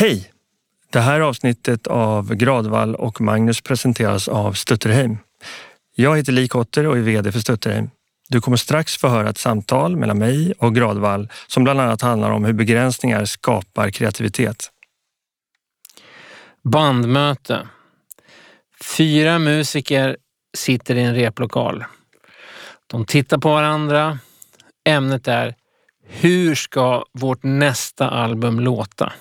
Hej! Det här avsnittet av Gradvall och Magnus presenteras av Stutterheim. Jag heter Li Kotter och är VD för Stutterheim. Du kommer strax få höra ett samtal mellan mig och Gradvall som bland annat handlar om hur begränsningar skapar kreativitet. Bandmöte. Fyra musiker sitter i en replokal. De tittar på varandra. Ämnet är hur ska vårt nästa album låta?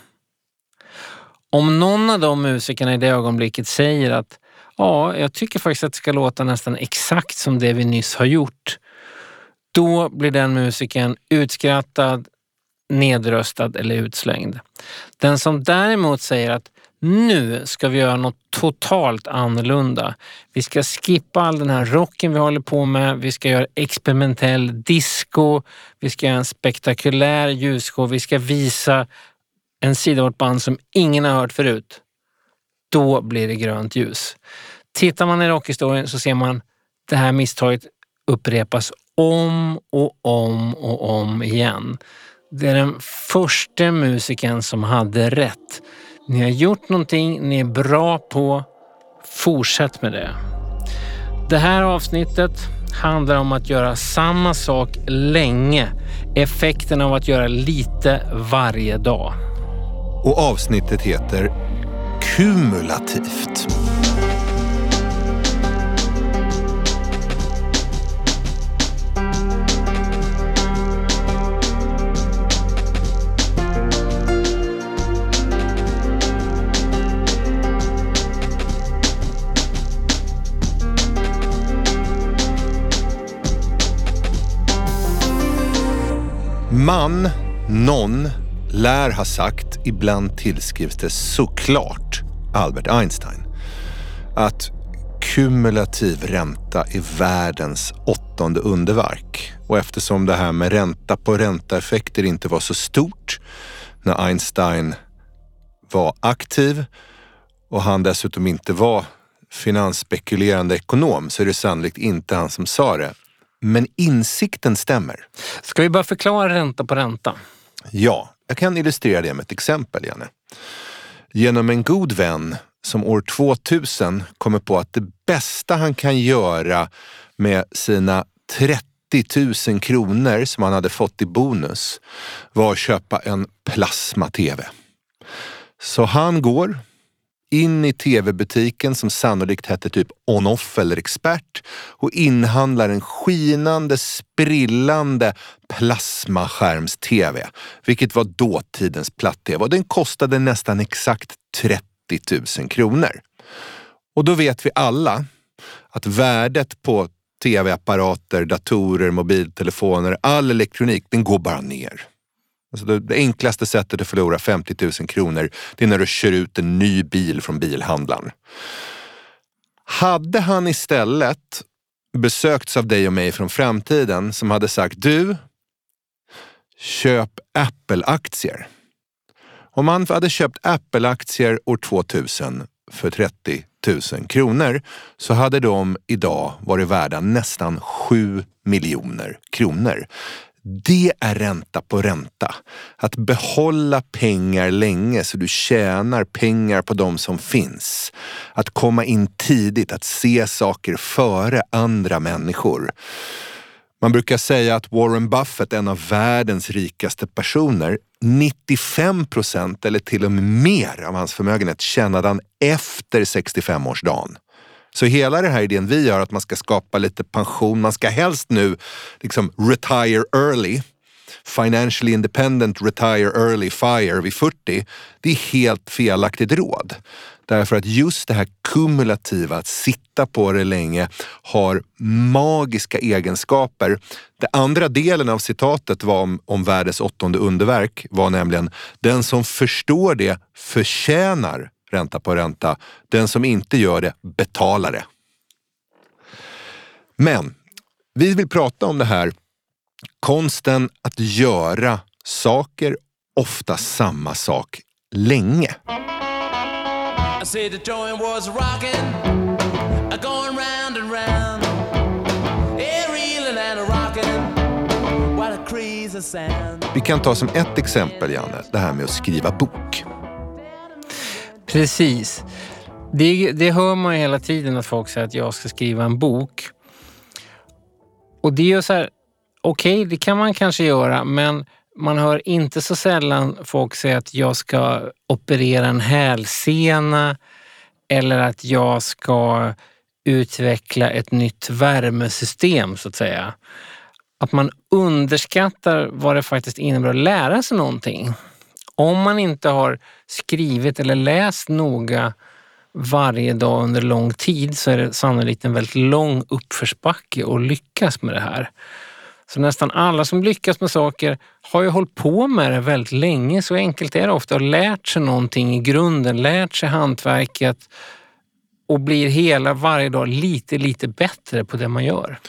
Om någon av de musikerna i det ögonblicket säger att ja, jag tycker faktiskt att det ska låta nästan exakt som det vi nyss har gjort. Då blir den musiken utskrattad, nedröstad eller utslängd. Den som däremot säger att nu ska vi göra något totalt annorlunda. Vi ska skippa all den här rocken vi håller på med. Vi ska göra experimentell disco. Vi ska göra en spektakulär ljusshow. Vi ska visa en sida av vårt band som ingen har hört förut. Då blir det grönt ljus. Tittar man i rockhistorien så ser man det här misstaget upprepas om och om och om igen. Det är den första musikern som hade rätt. Ni har gjort någonting ni är bra på. Fortsätt med det. Det här avsnittet handlar om att göra samma sak länge. Effekten av att göra lite varje dag. Och avsnittet heter Kumulativt. Man, någon, lär ha sagt, ibland tillskrivs det såklart Albert Einstein, att kumulativ ränta är världens åttonde underverk. Och eftersom det här med ränta på ränta-effekter inte var så stort när Einstein var aktiv och han dessutom inte var finansspekulerande ekonom så är det sannolikt inte han som sa det. Men insikten stämmer. Ska vi bara förklara ränta på ränta? Ja, jag kan illustrera det med ett exempel, Janne. Genom en god vän som år 2000 kommer på att det bästa han kan göra med sina 30 000 kronor som han hade fått i bonus var att köpa en plasma-tv. Så han går in i tv-butiken som sannolikt hette typ On-Off eller Expert och inhandlar en skinande, sprillande plasmaskärms-tv, vilket var dåtidens platt-tv och den kostade nästan exakt 30 000 kronor. Och då vet vi alla att värdet på tv-apparater, datorer, mobiltelefoner, all elektronik, den går bara ner. Alltså det, det, enklaste sättet att förlora 50 000 kronor, det är när du kör ut en ny bil från bilhandlaren. Hade han istället besökts av dig och mig från framtiden som hade sagt du, köp Apple-aktier. Om han hade köpt Apple-aktier år 2000 för 30 000 kronor så hade de idag varit värda nästan 7 miljoner kronor. Det är ränta på ränta. Att behålla pengar länge så du tjänar pengar på de som finns. Att komma in tidigt, att se saker före andra människor. Man brukar säga att Warren Buffett, en av världens rikaste personer, 95 procent eller till och med mer av hans förmögenhet tjänade han efter 65-årsdagen. Så hela den här idén vi gör att man ska skapa lite pension, man ska helst nu liksom retire early, financially independent, retire early, fire vid 40. Det är helt felaktigt råd. Därför att just det här kumulativa, att sitta på det länge, har magiska egenskaper. Den andra delen av citatet var om, om världens åttonde underverk var nämligen den som förstår det förtjänar ränta på ränta. Den som inte gör det betalar det. Men vi vill prata om det här konsten att göra saker, ofta samma sak, länge. Vi kan ta som ett exempel, Janne, det här med att skriva bok. Precis. Det, det hör man ju hela tiden att folk säger att jag ska skriva en bok. Och det är ju så här, okej, okay, det kan man kanske göra, men man hör inte så sällan folk säga att jag ska operera en hälsena eller att jag ska utveckla ett nytt värmesystem så att säga. Att man underskattar vad det faktiskt innebär att lära sig någonting. Om man inte har skrivit eller läst noga varje dag under lång tid så är det sannolikt en väldigt lång uppförsbacke att lyckas med det här. Så nästan alla som lyckas med saker har ju hållit på med det väldigt länge. Så enkelt är det ofta. Och lärt sig någonting i grunden, lärt sig hantverket och blir hela varje dag lite, lite bättre på det man gör.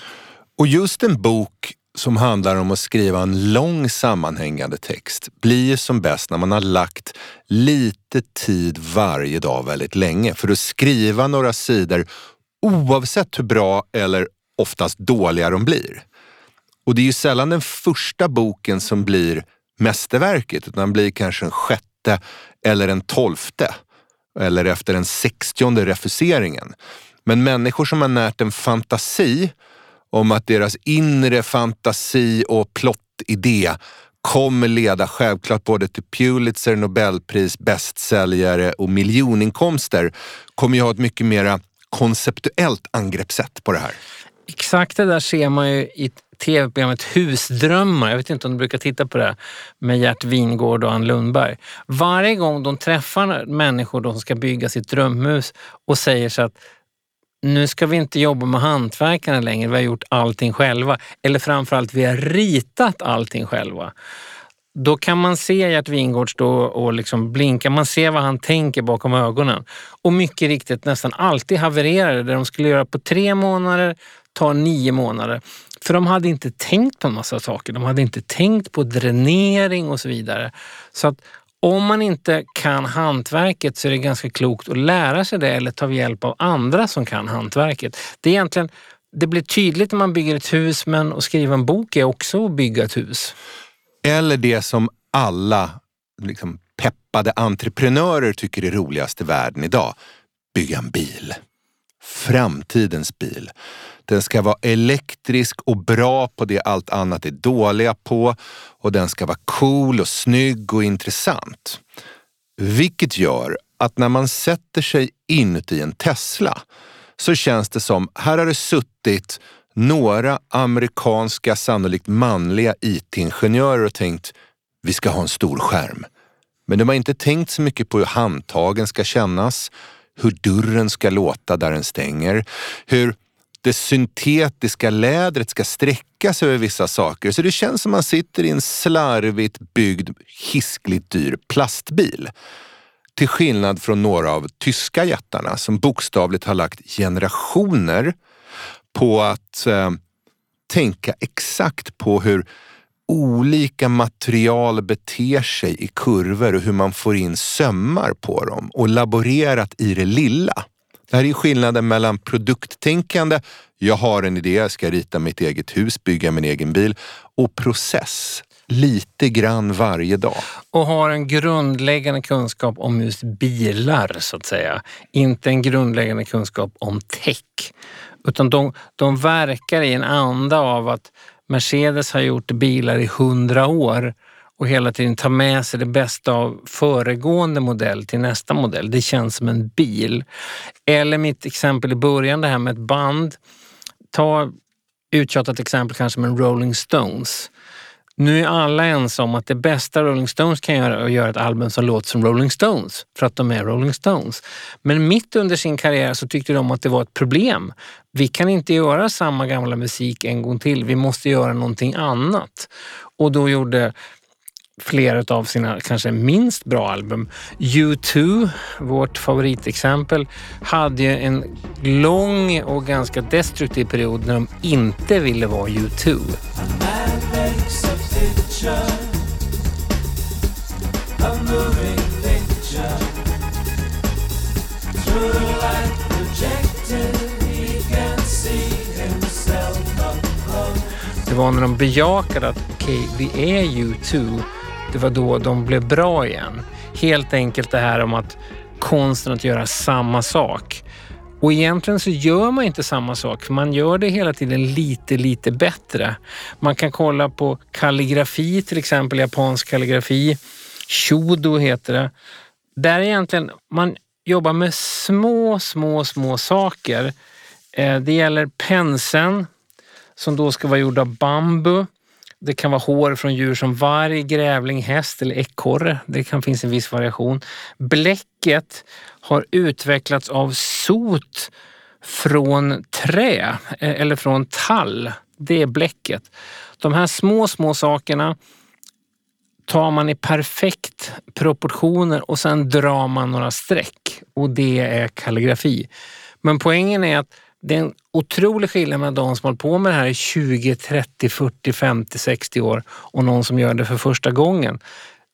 Och just en bok som handlar om att skriva en lång sammanhängande text blir som bäst när man har lagt lite tid varje dag väldigt länge för att skriva några sidor oavsett hur bra eller oftast dåliga de blir. Och det är ju sällan den första boken som blir mästerverket utan blir kanske en sjätte eller en tolfte eller efter den sextionde refuseringen. Men människor som har närt en fantasi om att deras inre fantasi och plottidé kommer leda självklart både till Pulitzer, Nobelpris, bästsäljare och miljoninkomster kommer ju ha ett mycket mera konceptuellt angreppssätt på det här. Exakt det där ser man ju i tv-programmet Husdrömmar. Jag vet inte om du brukar titta på det med Gert Wingård och Ann Lundberg. Varje gång de träffar människor som ska bygga sitt drömhus och säger så att nu ska vi inte jobba med hantverkarna längre, vi har gjort allting själva. Eller framförallt, vi har ritat allting själva. Då kan man se Gert Wingård stå och liksom blinka, man ser vad han tänker bakom ögonen. Och mycket riktigt nästan alltid havererar det. Det de skulle göra på tre månader tar nio månader. För de hade inte tänkt på en massa saker. De hade inte tänkt på dränering och så vidare. Så att om man inte kan hantverket så är det ganska klokt att lära sig det eller ta hjälp av andra som kan hantverket. Det, är egentligen, det blir tydligt när man bygger ett hus men att skriva en bok är också att bygga ett hus. Eller det som alla liksom, peppade entreprenörer tycker är roligast i världen idag. Bygga en bil. Framtidens bil. Den ska vara elektrisk och bra på det allt annat är dåliga på och den ska vara cool och snygg och intressant. Vilket gör att när man sätter sig inuti en Tesla så känns det som, här har det suttit några amerikanska, sannolikt manliga IT-ingenjörer och tänkt, vi ska ha en stor skärm. Men de har inte tänkt så mycket på hur handtagen ska kännas, hur dörren ska låta där den stänger, hur det syntetiska lädret ska sträcka sig över vissa saker. Så det känns som man sitter i en slarvigt byggd, hiskligt dyr plastbil. Till skillnad från några av tyska jättarna som bokstavligt har lagt generationer på att eh, tänka exakt på hur olika material beter sig i kurvor och hur man får in sömmar på dem och laborerat i det lilla. Det här är skillnaden mellan produkttänkande, jag har en idé, jag ska rita mitt eget hus, bygga min egen bil, och process. Lite grann varje dag. Och har en grundläggande kunskap om just bilar, så att säga. Inte en grundläggande kunskap om tech. Utan de, de verkar i en anda av att Mercedes har gjort bilar i hundra år och hela tiden ta med sig det bästa av föregående modell till nästa modell. Det känns som en bil. Eller mitt exempel i början, det här med ett band. Ta uttjatat exempel kanske med Rolling Stones. Nu är alla ense om att det bästa Rolling Stones kan göra är att göra ett album som låter som Rolling Stones, för att de är Rolling Stones. Men mitt under sin karriär så tyckte de att det var ett problem. Vi kan inte göra samma gamla musik en gång till, vi måste göra någonting annat. Och då gjorde flera av sina kanske minst bra album. U2, vårt favoritexempel, hade ju en lång och ganska destruktiv period när de inte ville vara U2. Det var när de bejakade att okej, okay, vi är U2 det var då de blev bra igen. Helt enkelt det här om att konsten att göra samma sak. Och egentligen så gör man inte samma sak, man gör det hela tiden lite, lite bättre. Man kan kolla på kalligrafi, till exempel japansk kalligrafi. Shodo heter det. Där egentligen man jobbar med små, små, små saker. Eh, det gäller penseln som då ska vara gjord av bambu. Det kan vara hår från djur som varg, grävling, häst eller ekorre. Det kan finnas en viss variation. Bläcket har utvecklats av sot från trä eh, eller från tall. Det är bläcket. De här små, små sakerna tar man i perfekt proportioner och sen drar man några streck och det är kalligrafi. Men poängen är att det är en otrolig skillnad mellan de som hållit på med det här i 20, 30, 40, 50, 60 år och någon som gör det för första gången.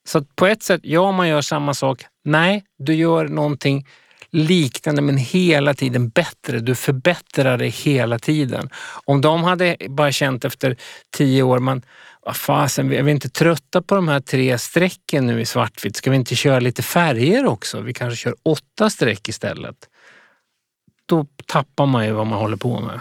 Så på ett sätt, ja man gör samma sak. Nej, du gör någonting liknande men hela tiden bättre. Du förbättrar det hela tiden. Om de hade bara känt efter tio år, man, vad fasen, är vi inte trötta på de här tre strecken nu i svartvitt? Ska vi inte köra lite färger också? Vi kanske kör åtta streck istället. Då tappar man ju vad man håller på med.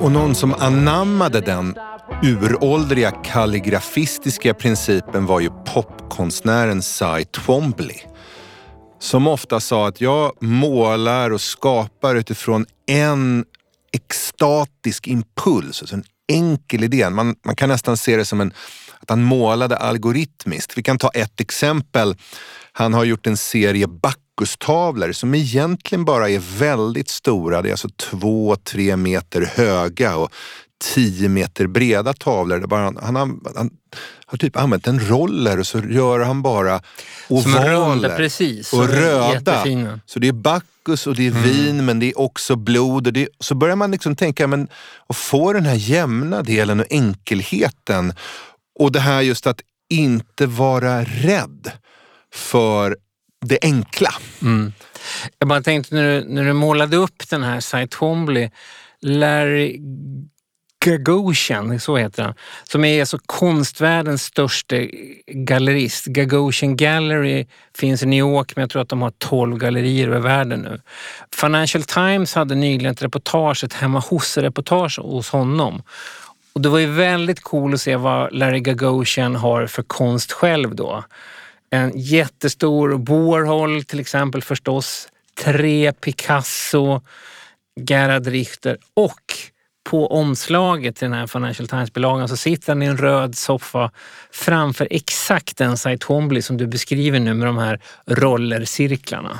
Och någon som anammade den uråldriga kalligrafistiska principen var ju popkonstnären Cy Twombly. Som ofta sa att jag målar och skapar utifrån en extatisk impuls, alltså en enkel idén. Man, man kan nästan se det som en, att han målade algoritmiskt. Vi kan ta ett exempel. Han har gjort en serie Bacchustavlor som egentligen bara är väldigt stora. Det är alltså två, tre meter höga och tio meter breda tavlor. Det bara, han, han, han, har typ använt en roller och så gör han bara ovaler runda, precis, och röda. Så det är Bacchus och det är mm. vin men det är också blod. Och det, så börjar man liksom tänka, men att få den här jämna delen och enkelheten och det här just att inte vara rädd för det enkla. Mm. Jag bara tänkte när du, när du målade upp den här Cy Twombly, Larry Gagosian, så heter han, som är alltså konstvärldens största gallerist. Gagosian Gallery finns i New York, men jag tror att de har 12 gallerier över världen nu. Financial Times hade nyligen ett reportage, ett hemma hos-reportage hos honom. Och det var ju väldigt cool att se vad Larry Gagosian har för konst själv då. En jättestor Warhol till exempel förstås, tre Picasso, Gerhard Richter och på omslaget till den här Financial Times-bilagan så sitter han i en röd soffa framför exakt den Cy Hombly som du beskriver nu med de här rollercirklarna.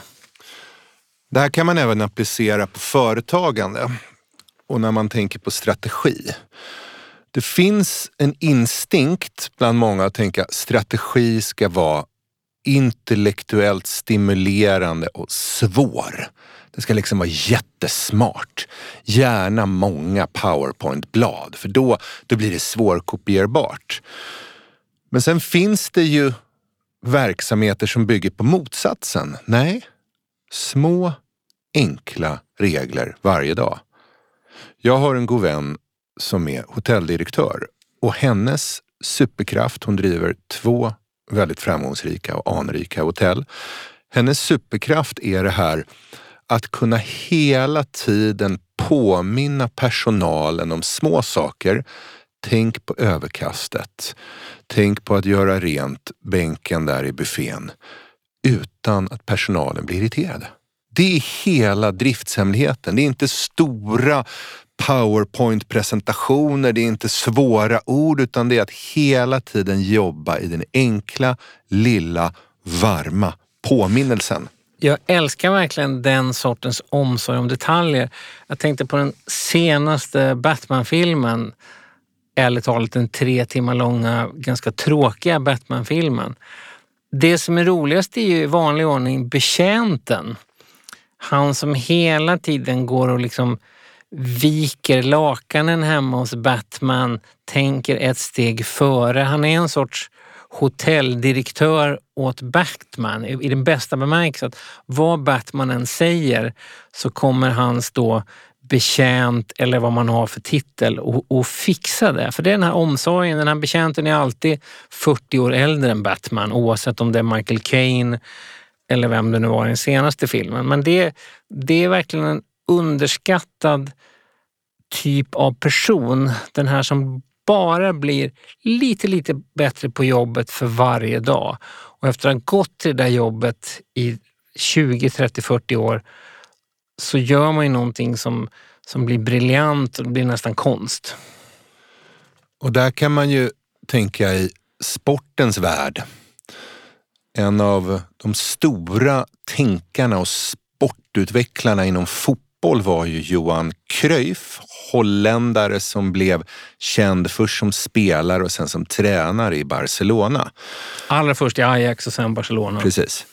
Det här kan man även applicera på företagande och när man tänker på strategi. Det finns en instinkt bland många att tänka strategi ska vara intellektuellt stimulerande och svår. Det ska liksom vara jättesmart. Gärna många powerpoint-blad för då, då blir det svårkopierbart. Men sen finns det ju verksamheter som bygger på motsatsen. Nej, små enkla regler varje dag. Jag har en god vän som är hotelldirektör och hennes superkraft, hon driver två väldigt framgångsrika och anrika hotell. Hennes superkraft är det här att kunna hela tiden påminna personalen om små saker. Tänk på överkastet. Tänk på att göra rent bänken där i buffén utan att personalen blir irriterade. Det är hela driftshemligheten. Det är inte stora powerpoint-presentationer, det är inte svåra ord utan det är att hela tiden jobba i den enkla, lilla, varma påminnelsen. Jag älskar verkligen den sortens omsorg om detaljer. Jag tänkte på den senaste Batman-filmen, ärligt talat den tre timmar långa, ganska tråkiga Batman-filmen. Det som är roligast är ju i vanlig ordning betjänten. Han som hela tiden går och liksom viker lakanen hemma hos Batman, tänker ett steg före. Han är en sorts hotelldirektör åt Batman i den bästa bemärkelsen. Vad Batman än säger så kommer hans då betjänt eller vad man har för titel och, och fixa det. För det är den här omsorgen, den här betjänten är alltid 40 år äldre än Batman oavsett om det är Michael Caine eller vem det nu var i den senaste filmen. Men det, det är verkligen en underskattad typ av person. Den här som bara blir lite, lite bättre på jobbet för varje dag. Och efter att ha gått till det där jobbet i 20, 30, 40 år så gör man ju någonting som, som blir briljant och blir nästan konst. Och där kan man ju tänka i sportens värld. En av de stora tänkarna och sportutvecklarna inom fotboll fotboll var ju Johan Cruyff, holländare som blev känd först som spelare och sen som tränare i Barcelona. Allra först i Ajax och sen Barcelona. Precis.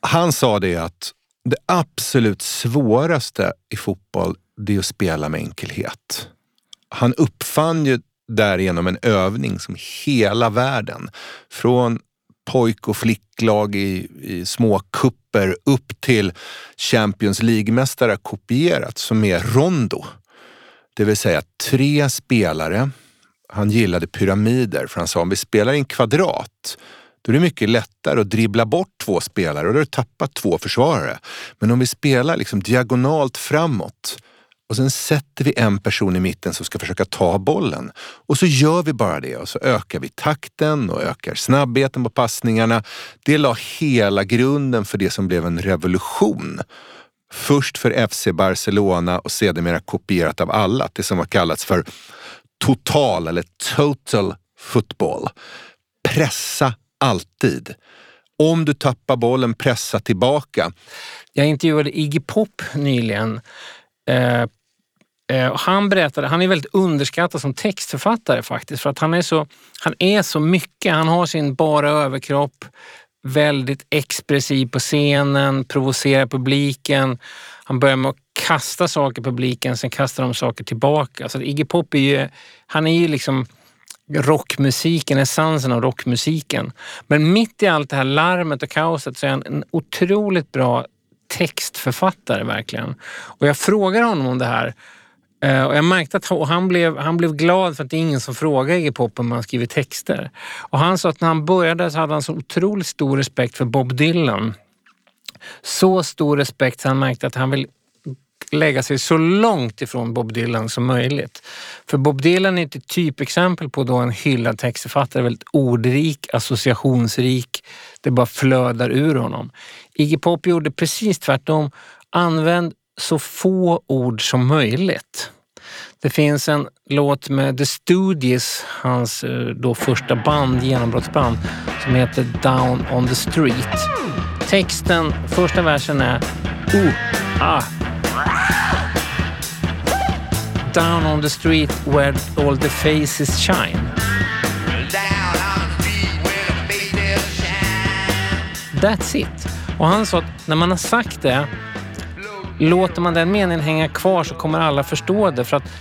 Han sa det att det absolut svåraste i fotboll, det är att spela med enkelhet. Han uppfann ju därigenom en övning som hela världen, från pojk och flicklag i, i små kupper upp till Champions League-mästare kopierat, som är rondo. Det vill säga tre spelare. Han gillade pyramider för han sa om vi spelar i en kvadrat då är det mycket lättare att dribbla bort två spelare och då har du tappat två försvarare. Men om vi spelar liksom diagonalt framåt och sen sätter vi en person i mitten som ska försöka ta bollen. Och så gör vi bara det och så ökar vi takten och ökar snabbheten på passningarna. Det la hela grunden för det som blev en revolution. Först för FC Barcelona och sedermera kopierat av alla, det som har kallats för total eller total football. Pressa alltid. Om du tappar bollen, pressa tillbaka. Jag intervjuade Iggy Pop nyligen. Eh, Eh, han berättade, han är väldigt underskattad som textförfattare faktiskt, för att han är så, han är så mycket. Han har sin bara överkropp, väldigt expressiv på scenen, provocerar publiken. Han börjar med att kasta saker på publiken, sen kastar de saker tillbaka. Så Iggy Pop är ju, han är ju liksom rockmusiken, essensen av rockmusiken. Men mitt i allt det här larmet och kaoset så är han en otroligt bra textförfattare verkligen. Och jag frågar honom om det här Eh, och jag märkte att han blev, han blev glad för att det är ingen som frågar Iggy Pop om han skriver texter. Och han sa att när han började så hade han så otroligt stor respekt för Bob Dylan. Så stor respekt så han märkte att han vill lägga sig så långt ifrån Bob Dylan som möjligt. För Bob Dylan är ett typexempel på då en hyllad textförfattare, väldigt ordrik, associationsrik. Det bara flödar ur honom. Iggy Pop gjorde precis tvärtom. Använd så få ord som möjligt. Det finns en låt med The Studies, hans eh, då första band, genombrottsband, som heter Down on the Street. Texten, första versen är Oh, ah, Down on the street where all the faces shine. That's it. Och han sa att när man har sagt det, låter man den meningen hänga kvar så kommer alla förstå det. För att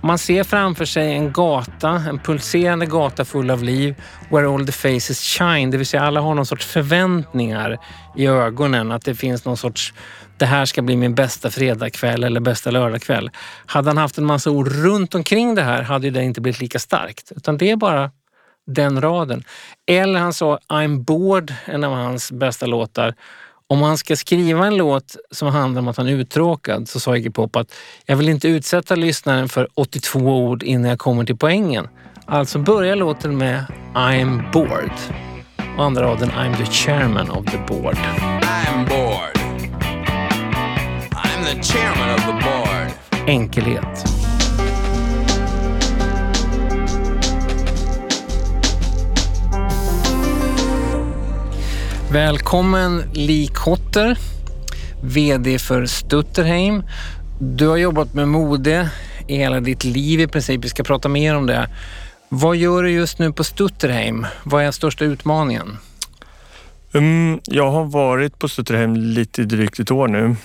man ser framför sig en gata, en pulserande gata full av liv, where all the faces shine. Det vill säga alla har någon sorts förväntningar i ögonen. Att det finns någon sorts det här ska bli min bästa fredagkväll eller bästa lördagkväll. Hade han haft en massa ord runt omkring det här hade det inte blivit lika starkt. Utan det är bara den raden. Eller han sa I'm bored, en av hans bästa låtar. Om han ska skriva en låt som handlar om att han är uttråkad så sa Iggy Pop att jag vill inte utsätta lyssnaren för 82 ord innan jag kommer till poängen. Alltså börjar låten med I'm bored. Och andra raden I'm the chairman of the board. I'm bored the chairman of the board. Enkelhet. Välkommen Lee Kotter, VD för Stutterheim. Du har jobbat med mode i hela ditt liv i princip. Vi ska prata mer om det. Vad gör du just nu på Stutterheim? Vad är den största utmaningen? Um, jag har varit på Stutterheim lite drygt ett år nu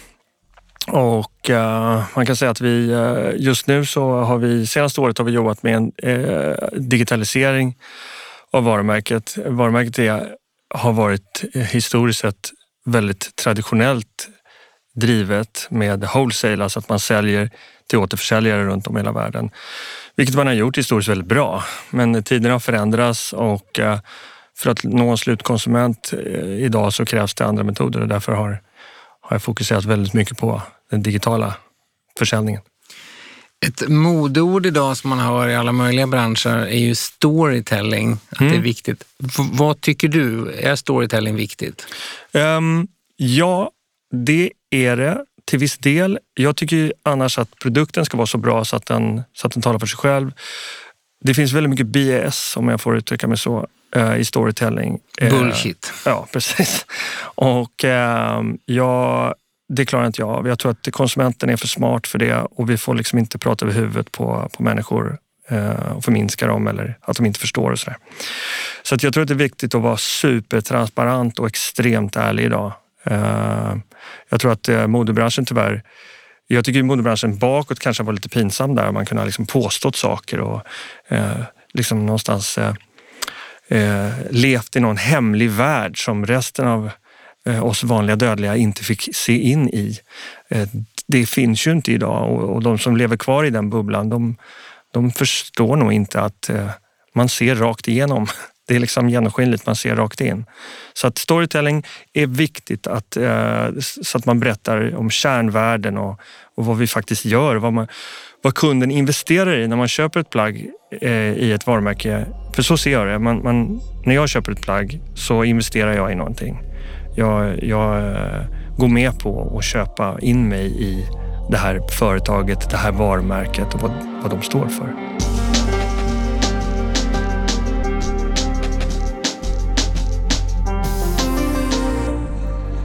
och uh, man kan säga att vi uh, just nu så har vi senaste året har vi jobbat med en uh, digitalisering av varumärket. Varumärket är, har varit eh, historiskt sett väldigt traditionellt drivet med wholesale, alltså att man säljer till återförsäljare runt om i hela världen. Vilket man har gjort historiskt väldigt bra. Men tiderna har förändrats och eh, för att nå en slutkonsument eh, idag så krävs det andra metoder och därför har, har jag fokuserat väldigt mycket på den digitala försäljningen. Ett modeord idag som man hör i alla möjliga branscher är ju storytelling. Att mm. det är mm. viktigt. V vad tycker du? Är storytelling viktigt? Um, ja, det är det till viss del. Jag tycker annars att produkten ska vara så bra så att den, så att den talar för sig själv. Det finns väldigt mycket BS, om jag får uttrycka mig så, eh, i storytelling. Eh, Bullshit. Ja, precis. Och ehm, jag det klarar inte jag av. Jag tror att konsumenten är för smart för det och vi får liksom inte prata över huvudet på, på människor eh, och förminska dem eller att de inte förstår och sådär. Så att jag tror att det är viktigt att vara supertransparent och extremt ärlig idag. Eh, jag tror att eh, modebranschen tyvärr jag tycker modebranschen bakåt kanske var lite pinsam där. Man kunde ha liksom påstått saker och liksom någonstans eh, levt i någon hemlig värld som resten av Eh, oss vanliga dödliga inte fick se in i. Eh, det finns ju inte idag och de som lever kvar i den bubblan, de, de förstår nog inte att eh, man ser rakt igenom. Det är liksom genomskinligt, man ser rakt in. Så att storytelling är viktigt att, så att man berättar om kärnvärden och, och vad vi faktiskt gör. Vad, man, vad kunden investerar i när man köper ett plagg i ett varumärke. För så ser jag det. Man, man, när jag köper ett plagg så investerar jag i någonting jag, jag eh, går med på att köpa in mig i det här företaget, det här varumärket och vad, vad de står för.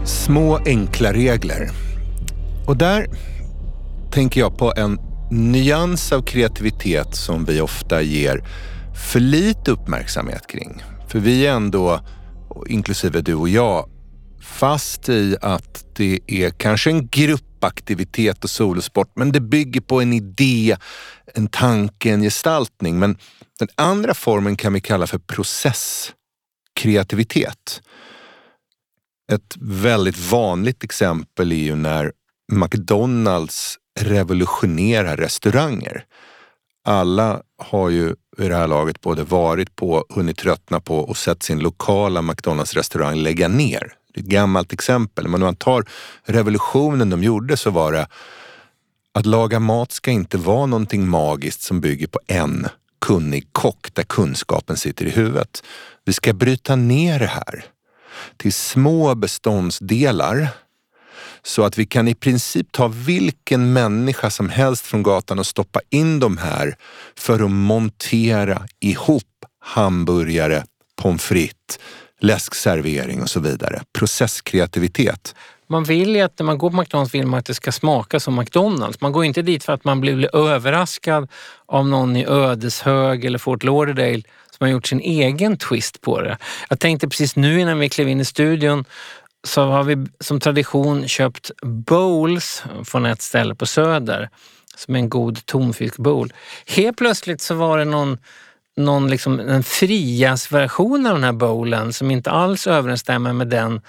Små enkla regler. Och där tänker jag på en nyans av kreativitet som vi ofta ger för lite uppmärksamhet kring. För vi är ändå, inklusive du och jag, fast i att det är kanske en gruppaktivitet och solosport, men det bygger på en idé, en tanke, en gestaltning. Men den andra formen kan vi kalla för processkreativitet. Ett väldigt vanligt exempel är ju när McDonalds revolutionerar restauranger. Alla har ju i det här laget både varit på, hunnit tröttna på och sett sin lokala McDonalds restaurang lägga ner. Det är ett gammalt exempel, men om man tar revolutionen de gjorde så var det att laga mat ska inte vara någonting magiskt som bygger på en kunnig kock där kunskapen sitter i huvudet. Vi ska bryta ner det här till små beståndsdelar så att vi kan i princip ta vilken människa som helst från gatan och stoppa in de här för att montera ihop hamburgare, pommes frites, läskservering och så vidare. Processkreativitet. Man vill ju att när man går på McDonalds vill man att det ska smaka som McDonalds. Man går inte dit för att man blir överraskad av någon i Ödeshög eller Fort Lauderdale som har gjort sin egen twist på det. Jag tänkte precis nu innan vi klev in i studion så har vi som tradition köpt bowls från ett ställe på Söder som är en god tonfiskbowl. Helt plötsligt så var det någon någon liksom, en frias-version av den här bowlen som inte alls överensstämmer med den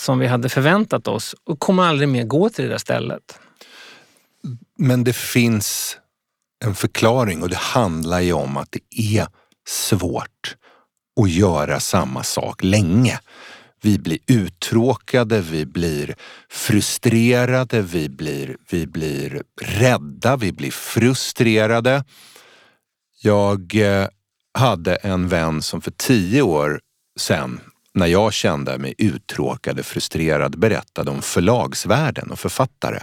som vi hade förväntat oss och kommer aldrig mer gå till det där stället. Men det finns en förklaring och det handlar ju om att det är svårt att göra samma sak länge. Vi blir uttråkade, vi blir frustrerade, vi blir, vi blir rädda, vi blir frustrerade. Jag eh, hade en vän som för tio år sedan, när jag kände mig uttråkad och frustrerad, berättade om förlagsvärlden och författare.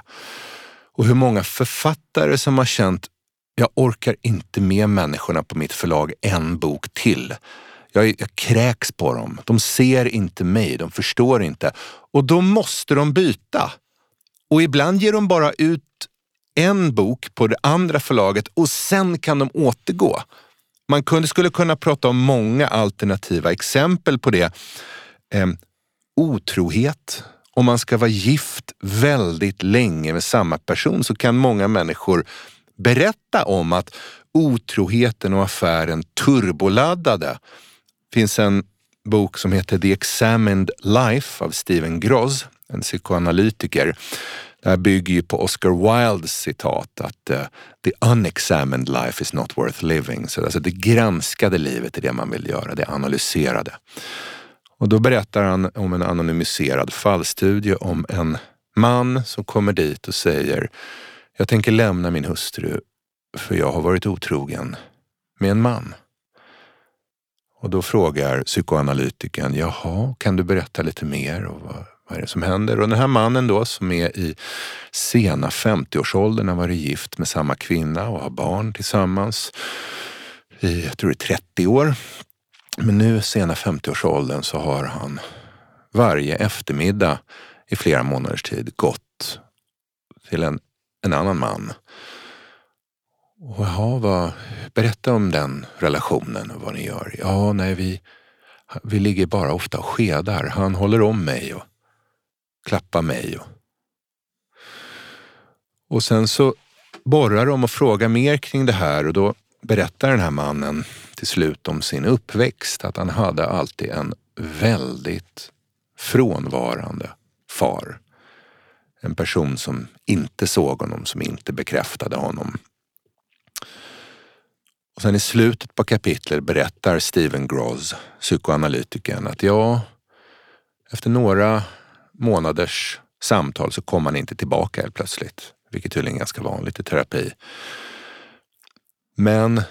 Och hur många författare som har känt, jag orkar inte med människorna på mitt förlag en bok till. Jag, jag kräks på dem. De ser inte mig, de förstår inte. Och då måste de byta. Och ibland ger de bara ut en bok på det andra förlaget och sen kan de återgå. Man kunde, skulle kunna prata om många alternativa exempel på det. Eh, otrohet. Om man ska vara gift väldigt länge med samma person så kan många människor berätta om att otroheten och affären turboladdade. Det finns en bok som heter The Examined Life av Steven Gross. en psykoanalytiker. Det här bygger ju på Oscar Wildes citat att eh, the unexamined life is not worth living. Så alltså det granskade livet är det man vill göra, det analyserade. Och då berättar han om en anonymiserad fallstudie om en man som kommer dit och säger jag tänker lämna min hustru för jag har varit otrogen med en man. Och då frågar psykoanalytikern, jaha, kan du berätta lite mer? Och vad, vad är det som händer? Och den här mannen då som är i sena 50-årsåldern har varit gift med samma kvinna och har barn tillsammans i, jag tror det är 30 år. Men nu sena 50-årsåldern så har han varje eftermiddag i flera månaders tid gått till en, en annan man. Och jaha, vad, berätta om den relationen och vad ni gör. Ja, nej, vi, vi ligger bara ofta och skedar. Han håller om mig och klappa mig. Och, och sen så borrar de och frågar mer kring det här och då berättar den här mannen till slut om sin uppväxt. Att han hade alltid en väldigt frånvarande far. En person som inte såg honom, som inte bekräftade honom. Och sen i slutet på kapitlet berättar Steven Gross, psykoanalytikern, att ja, efter några månaders samtal så kom han inte tillbaka helt plötsligt, vilket tydligen är ganska vanligt i terapi. Men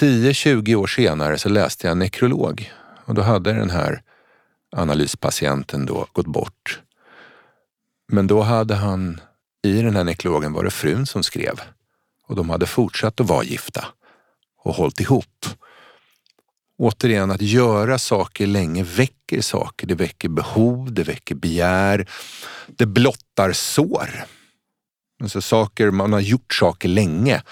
10-20 år senare så läste jag en nekrolog och då hade den här analyspatienten då gått bort. Men då hade han, i den här nekrologen var det frun som skrev och de hade fortsatt att vara gifta och hållit ihop. Återigen, att göra saker länge väcker saker. Det väcker behov, det väcker begär. Det blottar sår. Alltså saker, man har gjort saker länge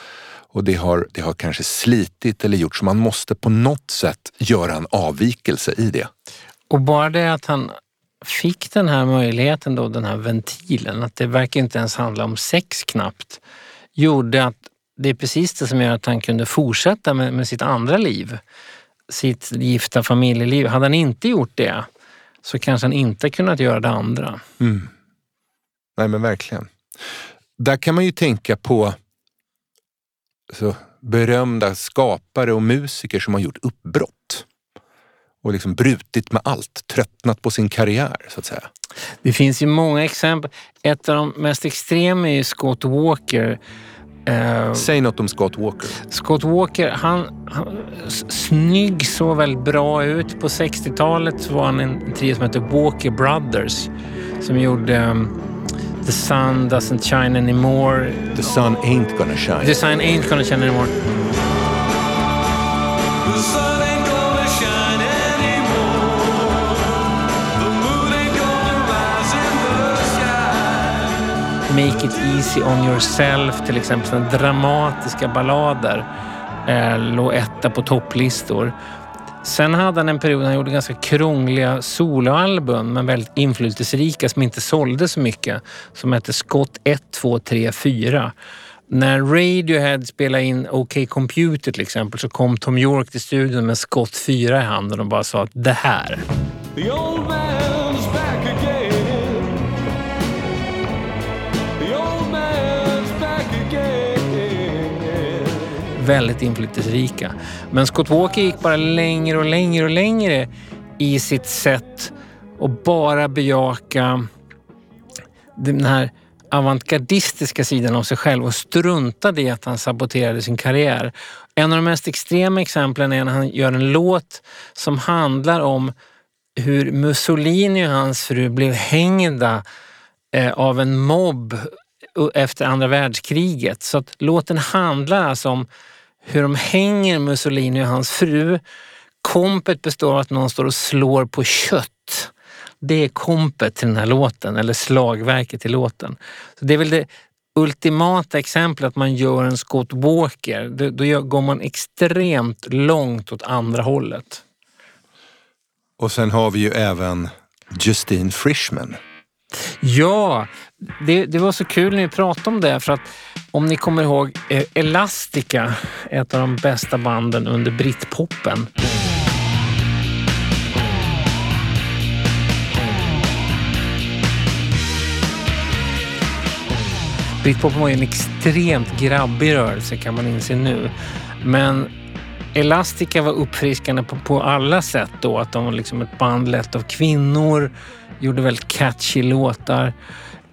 och det har, det har kanske slitit eller gjort så man måste på något sätt göra en avvikelse i det. Och bara det att han fick den här möjligheten då, den här ventilen, att det verkar inte ens handla om sex knappt, gjorde att det är precis det som gör att han kunde fortsätta med, med sitt andra liv. Sitt gifta familjeliv. Hade han inte gjort det så kanske han inte kunnat göra det andra. Mm. Nej men verkligen. Där kan man ju tänka på så, berömda skapare och musiker som har gjort uppbrott och liksom brutit med allt, tröttnat på sin karriär så att säga. Det finns ju många exempel. Ett av de mest extrema är Scott Walker Uh, Säg något om Scott Walker. Scott Walker, han, han snygg, såg väldigt bra ut. På 60-talet var han en trio som hette Walker Brothers som gjorde um, The sun doesn't shine anymore. The sun ain't gonna shine. The sun ain't gonna shine anymore. Make it easy on yourself till exempel, sådana dramatiska ballader. Eh, låg etta på topplistor. Sen hade han en period när han gjorde ganska krångliga soloalbum men väldigt inflytelserika som inte sålde så mycket. Som hette Scott 1, 2, 3, 4. När Radiohead spelade in OK Computer till exempel så kom Tom York till studion med Scott 4 i handen och bara sa att det här. Väldigt inflytelserika. Men Scott Walker gick bara längre och längre och längre i sitt sätt att bara bejaka den här avantgardistiska sidan av sig själv och struntade i att han saboterade sin karriär. En av de mest extrema exemplen är när han gör en låt som handlar om hur Mussolini och hans fru blev hängda eh, av en mobb efter andra världskriget. Så att låten handlar alltså om hur de hänger Mussolini och hans fru. Kompet består av att någon står och slår på kött. Det är kompet till den här låten, eller slagverket till låten. Så det är väl det ultimata exemplet att man gör en Scott Walker. Då går man extremt långt åt andra hållet. Och sen har vi ju även Justine Frischman. Ja, det, det var så kul när vi pratade om det för att om ni kommer ihåg eh, Elastica, ett av de bästa banden under britpopen. Britpopen var ju en extremt grabbig rörelse kan man inse nu. Men Elastica var uppfriskande på, på alla sätt då. Att de var liksom ett band lett av kvinnor, gjorde väldigt catchy låtar.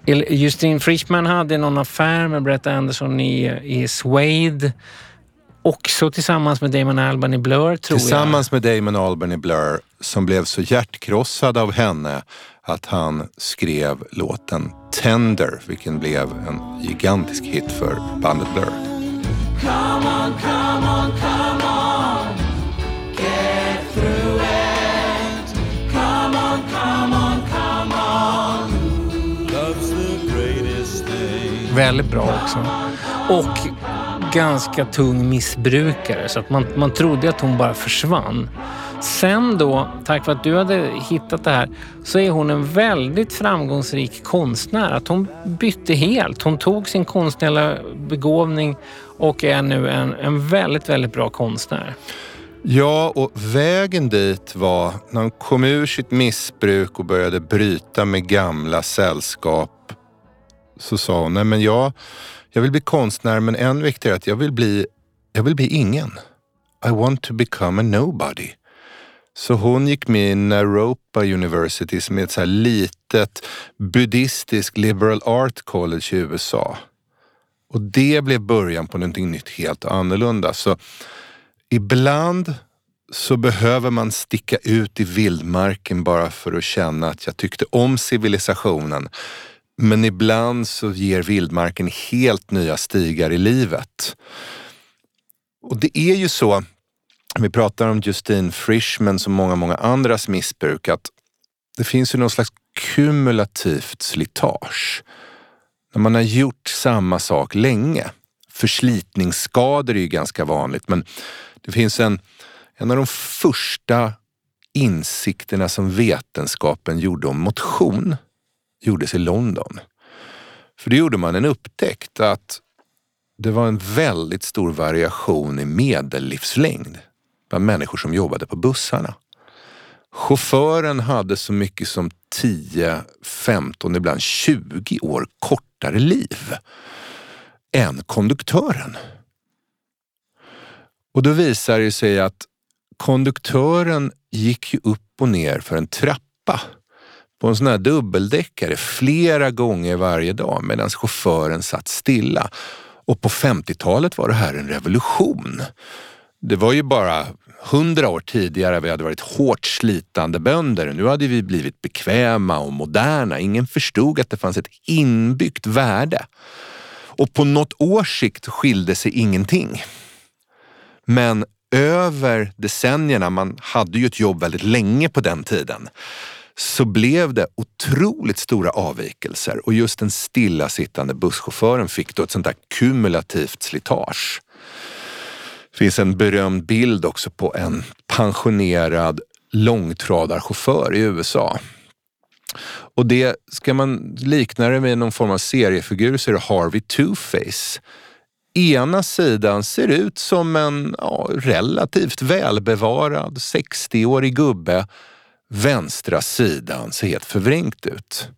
Justin Frischman hade någon affär med Brett Anderson i, i Suede. Också tillsammans med Damon Albarn i Blur tror tillsammans jag. Tillsammans med Damon Albarn i Blur som blev så hjärtkrossad av henne att han skrev låten Tender, vilken blev en gigantisk hit för bandet Blur. Come on, come on, come Väldigt bra också. Och ganska tung missbrukare så att man, man trodde att hon bara försvann. Sen då, tack vare att du hade hittat det här, så är hon en väldigt framgångsrik konstnär. Att hon bytte helt. Hon tog sin konstnärliga begåvning och är nu en, en väldigt, väldigt bra konstnär. Ja, och vägen dit var när hon kom ur sitt missbruk och började bryta med gamla sällskap. Så sa hon, nej men jag, jag vill bli konstnär men än viktigare att jag vill bli, jag vill bli ingen. I want to become a nobody. Så hon gick med i Naropa University som är ett så här litet buddhistiskt liberal art college i USA. Och det blev början på någonting nytt helt annorlunda. Så ibland så behöver man sticka ut i vildmarken bara för att känna att jag tyckte om civilisationen. Men ibland så ger vildmarken helt nya stigar i livet. Och det är ju så vi pratar om Justine Frischman som många, många andras missbruk, att det finns ju någon slags kumulativt slitage. När man har gjort samma sak länge. Förslitningsskador är ju ganska vanligt, men det finns en, en av de första insikterna som vetenskapen gjorde om motion gjordes i London. För då gjorde man en upptäckt att det var en väldigt stor variation i medellivslängd bland människor som jobbade på bussarna. Chauffören hade så mycket som 10, 15, ibland 20 år kortare liv än konduktören. Och då visar det sig att konduktören gick ju upp och ner för en trappa på en sån här dubbeldäckare flera gånger varje dag medan chauffören satt stilla. Och på 50-talet var det här en revolution. Det var ju bara hundra år tidigare vi hade varit hårt slitande bönder. Nu hade vi blivit bekväma och moderna. Ingen förstod att det fanns ett inbyggt värde. Och på något års sikt skilde sig ingenting. Men över decennierna, man hade ju ett jobb väldigt länge på den tiden, så blev det otroligt stora avvikelser och just den stillasittande busschauffören fick då ett sånt där kumulativt slitage. Det finns en berömd bild också på en pensionerad långtradarchaufför i USA. Och det, ska man likna det med någon form av seriefigur så är det Harvey Two-Face. Ena sidan ser ut som en ja, relativt välbevarad 60-årig gubbe. Vänstra sidan ser helt förvrängt ut.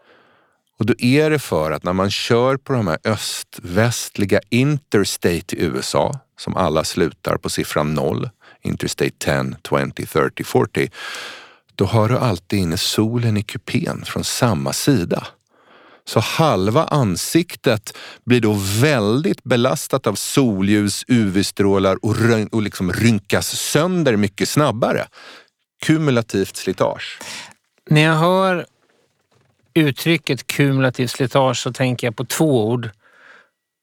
Och då är det för att när man kör på de här öst-västliga interstate i USA, som alla slutar på siffran 0, Interstate 10, 20, 30, 40, då har du alltid inne solen i kupén från samma sida. Så halva ansiktet blir då väldigt belastat av solljus, UV-strålar och, och liksom rynkas sönder mycket snabbare. Kumulativt slitage. När jag hör uttrycket kumulativt slitage så tänker jag på två ord.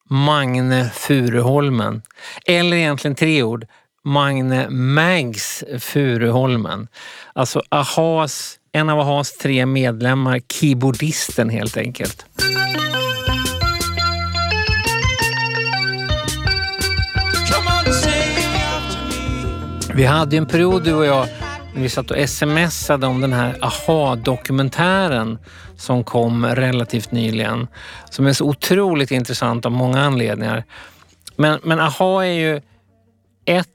Magne Furuholmen. Eller egentligen tre ord. Magne Mags Furuholmen. Alltså Ahas, en av Ahas tre medlemmar, keyboardisten helt enkelt. Vi hade en period du och jag vi satt och smsade om den här AHA-dokumentären som kom relativt nyligen. Som är så otroligt intressant av många anledningar. Men, men AHA är ju ett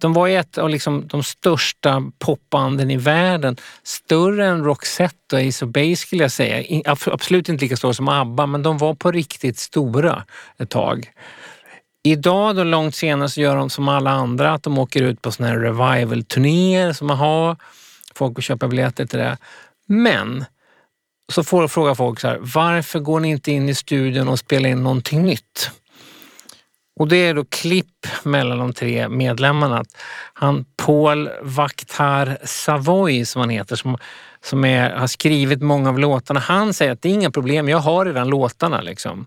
de var ett av liksom de största popbanden i världen. Större än Roxette och Ace of Base skulle jag säga. Absolut inte lika stora som ABBA, men de var på riktigt stora ett tag. Idag då långt senare så gör de som alla andra, att de åker ut på såna här revival-turnéer som man har. Folk att köpa biljetter till det. Men så får fråga folk så här, varför går ni inte in i studion och spelar in någonting nytt? Och det är då klipp mellan de tre medlemmarna. Han Paul Vaktar Savoy som han heter, som, som är, har skrivit många av låtarna. Han säger att det är inga problem, jag har redan låtarna. Liksom.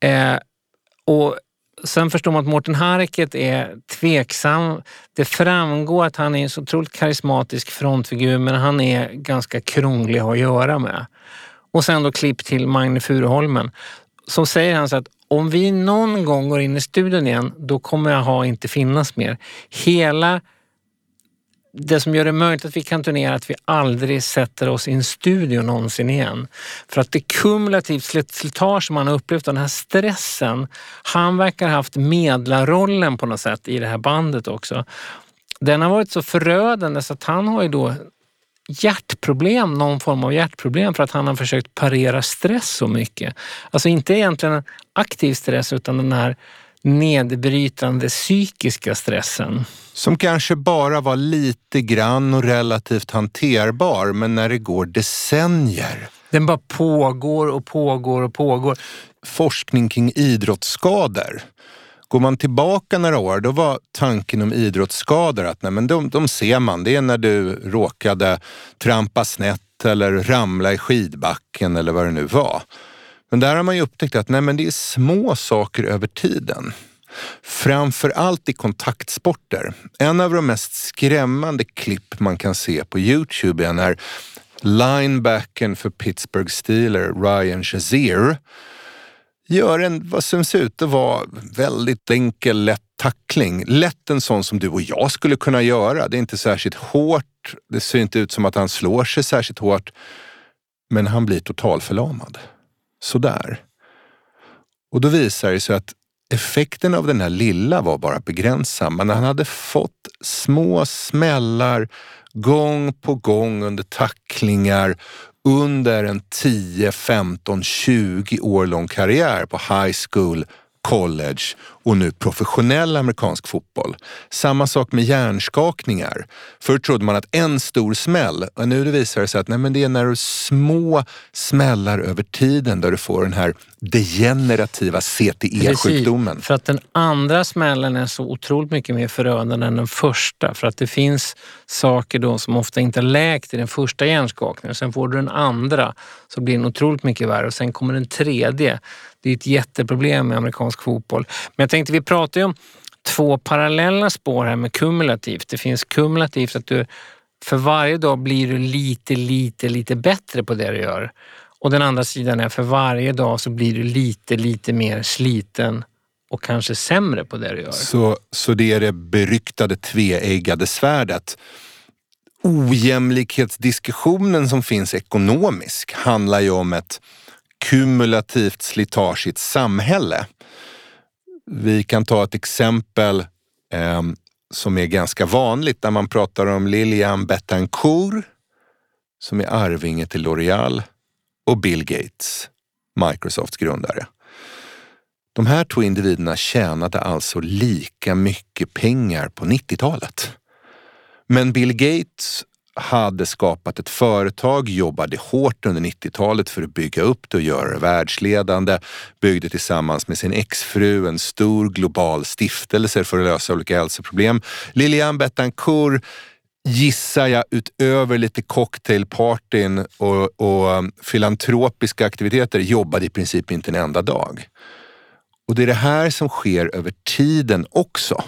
Eh, och Sen förstår man att Mårten Harket är tveksam. Det framgår att han är en så otroligt karismatisk frontfigur men han är ganska krånglig att göra med. Och sen då klipp till Magne Furuholmen. Så säger han så att om vi någon gång går in i studion igen, då kommer jag ha inte finnas mer. Hela det som gör det möjligt att vi kan turnera är att vi aldrig sätter oss i en studio någonsin igen. För att det kumulativt slitage man har upplevt, den här stressen, han verkar ha haft medlarrollen på något sätt i det här bandet också. Den har varit så förödande så att han har ju då hjärtproblem, någon form av hjärtproblem för att han har försökt parera stress så mycket. Alltså inte egentligen aktiv stress utan den här nedbrytande psykiska stressen. Som kanske bara var lite grann och relativt hanterbar, men när det går decennier. Den bara pågår och pågår och pågår. Forskning kring idrottsskador. Går man tillbaka några år, då var tanken om idrottsskador att nej, men de, de ser man. Det är när du råkade trampa snett eller ramla i skidbacken eller vad det nu var. Men där har man ju upptäckt att nej, men det är små saker över tiden. Framför allt i kontaktsporter. En av de mest skrämmande klipp man kan se på Youtube är när linebacken för Pittsburgh Steelers, Ryan Shazier, gör en, vad som ser ut att vara väldigt enkel, lätt tackling. Lätt en sån som du och jag skulle kunna göra. Det är inte särskilt hårt. Det ser inte ut som att han slår sig särskilt hårt. Men han blir totalförlamad sådär. Och då visar det sig att effekten av den här lilla var bara begränsad. Men han hade fått små smällar gång på gång under tacklingar under en 10, 15, 20 år lång karriär på high school, college och nu professionell amerikansk fotboll. Samma sak med hjärnskakningar. Förr trodde man att en stor smäll, och nu visar det sig att nej, men det är när du små smällar över tiden där du får den här degenerativa CTE-sjukdomen. För att den andra smällen är så otroligt mycket mer förödande än den första. För att det finns saker då som ofta inte är läkt i den första hjärnskakningen. Sen får du den andra så blir den otroligt mycket värre och sen kommer den tredje det är ett jätteproblem med amerikansk fotboll. Men jag tänkte, vi pratar ju om två parallella spår här med kumulativt. Det finns kumulativt att du för varje dag blir du lite, lite, lite bättre på det du gör. Och den andra sidan är för varje dag så blir du lite, lite mer sliten och kanske sämre på det du gör. Så, så det är det beryktade tveeggade svärdet. Ojämlikhetsdiskussionen som finns ekonomisk handlar ju om ett kumulativt slitage i ett samhälle. Vi kan ta ett exempel eh, som är ganska vanligt när man pratar om Lilian Bettencourt som är arvinge till L'Oreal och Bill Gates, Microsofts grundare. De här två individerna tjänade alltså lika mycket pengar på 90-talet. Men Bill Gates hade skapat ett företag, jobbade hårt under 90-talet för att bygga upp det och göra det världsledande. Byggde tillsammans med sin exfru en stor global stiftelse för att lösa olika hälsoproblem. Lilian Bettencourt gissar jag utöver lite cocktailpartyn och, och um, filantropiska aktiviteter jobbade i princip inte en enda dag. Och det är det här som sker över tiden också.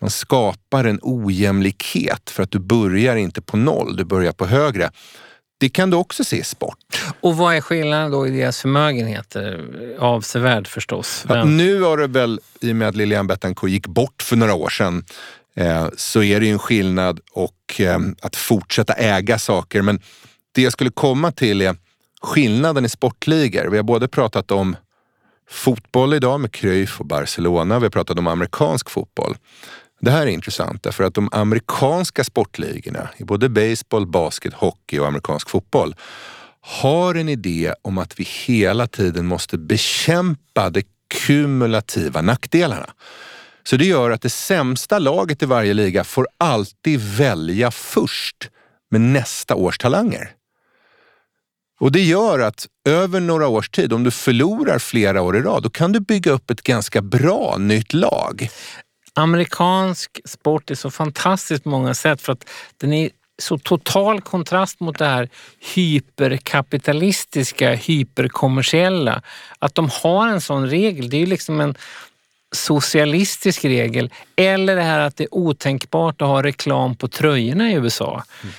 Man skapar en ojämlikhet för att du börjar inte på noll, du börjar på högre. Det kan du också se i sport. Och vad är skillnaden då i deras förmögenheter? Avsevärd förstås. Ja, nu har det väl, i och med att Lilian Bettencourt gick bort för några år sedan, eh, så är det ju en skillnad och eh, att fortsätta äga saker. Men det jag skulle komma till är skillnaden i sportligor. Vi har både pratat om fotboll idag med Cruyff och Barcelona. Vi har pratat om amerikansk fotboll. Det här är intressant därför att de amerikanska sportligorna i både baseball, basket, hockey och amerikansk fotboll har en idé om att vi hela tiden måste bekämpa de kumulativa nackdelarna. Så det gör att det sämsta laget i varje liga får alltid välja först med nästa års talanger. Och det gör att över några års tid, om du förlorar flera år i rad, då kan du bygga upp ett ganska bra nytt lag. Amerikansk sport är så fantastisk på många sätt för att den är så total kontrast mot det här hyperkapitalistiska, hyperkommersiella. Att de har en sån regel, det är ju liksom en socialistisk regel. Eller det här att det är otänkbart att ha reklam på tröjorna i USA. Mm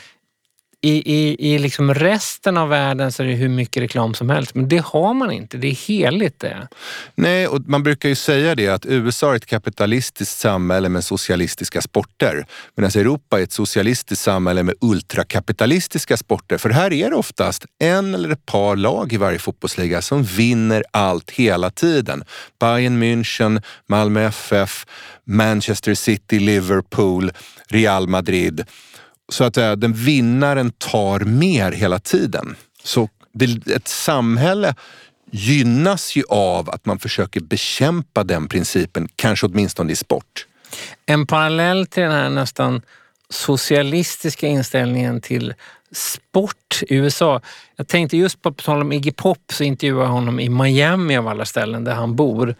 i, i, i liksom resten av världen så är det hur mycket reklam som helst, men det har man inte. Det är heligt det. Nej, och man brukar ju säga det att USA är ett kapitalistiskt samhälle med socialistiska sporter, medan Europa är ett socialistiskt samhälle med ultrakapitalistiska sporter. För här är det oftast en eller ett par lag i varje fotbollsliga som vinner allt hela tiden. Bayern München, Malmö FF, Manchester City, Liverpool, Real Madrid så att säga, den vinnaren tar mer hela tiden. Så det, ett samhälle gynnas ju av att man försöker bekämpa den principen, kanske åtminstone i sport. En parallell till den här nästan socialistiska inställningen till sport i USA. Jag tänkte just på, på tal om Iggy Pop så intervjuade jag honom i Miami av alla ställen där han bor.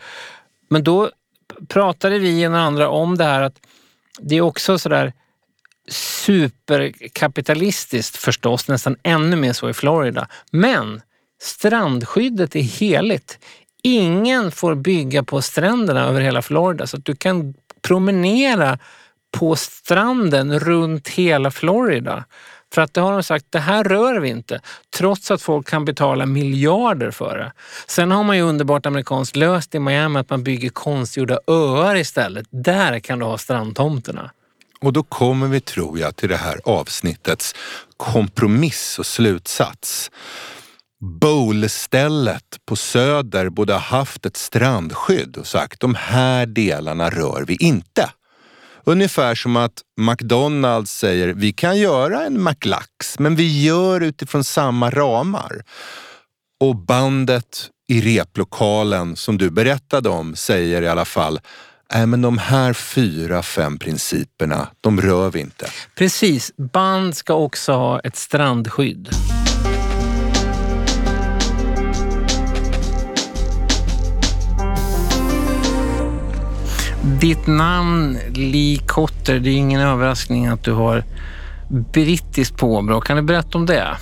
Men då pratade vi och andra om det här att det är också sådär superkapitalistiskt förstås, nästan ännu mer så i Florida. Men strandskyddet är heligt. Ingen får bygga på stränderna över hela Florida så att du kan promenera på stranden runt hela Florida. För att det har de sagt, det här rör vi inte. Trots att folk kan betala miljarder för det. Sen har man ju underbart amerikanskt löst i Miami att man bygger konstgjorda öar istället. Där kan du ha strandtomterna. Och då kommer vi, tror jag, till det här avsnittets kompromiss och slutsats. Bowlstället på Söder borde ha haft ett strandskydd och sagt de här delarna rör vi inte. Ungefär som att McDonalds säger vi kan göra en McLax men vi gör utifrån samma ramar. Och bandet i replokalen som du berättade om säger i alla fall Nej, men de här fyra, fem principerna, de rör vi inte. Precis. Band ska också ha ett strandskydd. Ditt namn, Lee Cotter, det är ingen överraskning att du har brittiskt påbrå. Kan du berätta om det?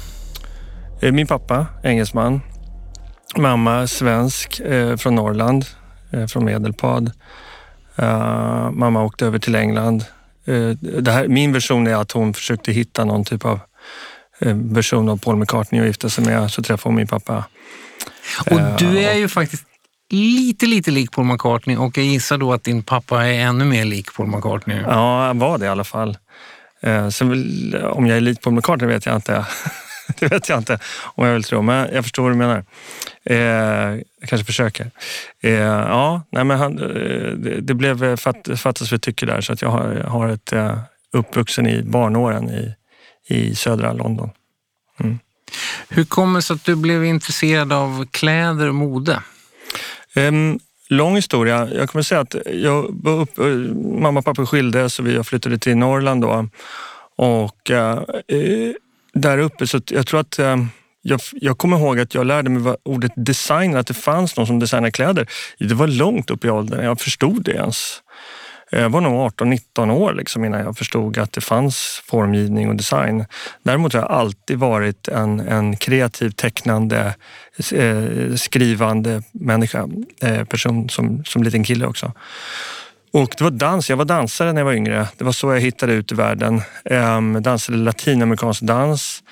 Eh, min pappa, engelsman. Mamma, svensk, eh, från Norrland, eh, från Medelpad. Uh, mamma åkte över till England. Uh, det här, min version är att hon försökte hitta någon typ av uh, version av Paul McCartney och gifta sig med, så träffade hon min pappa. Och du är ju faktiskt lite, lite lik Paul McCartney och jag gissar då att din pappa är ännu mer lik Paul McCartney. Ja, han var det i alla fall. Sen om jag är lik Paul McCartney vet jag inte. det vet jag inte om jag vill tro, men jag förstår vad du menar. Eh, jag kanske försöker. Eh, ja, nej men han, eh, det, det blev fatt, fattas för tycke där så att jag har, har ett eh, uppvuxen i barnåren i, i södra London. Mm. Hur kommer det sig att du blev intresserad av kläder och mode? Um, lång historia. Jag kommer säga att jag var upp, eh, mamma och pappa skildes och vi flyttade till Norrland då. Och uh, där uppe. Så jag tror att eh, jag, jag kommer ihåg att jag lärde mig ordet design, att det fanns någon som designade kläder. Det var långt upp i åldern, jag förstod det ens. Eh, jag var nog 18-19 år liksom innan jag förstod att det fanns formgivning och design. Däremot har jag alltid varit en, en kreativ, tecknande, eh, skrivande människa. Eh, person som, som liten kille också. Och det var dans. Jag var dansare när jag var yngre. Det var så jag hittade ut i världen. Um, dansade latinamerikansk dans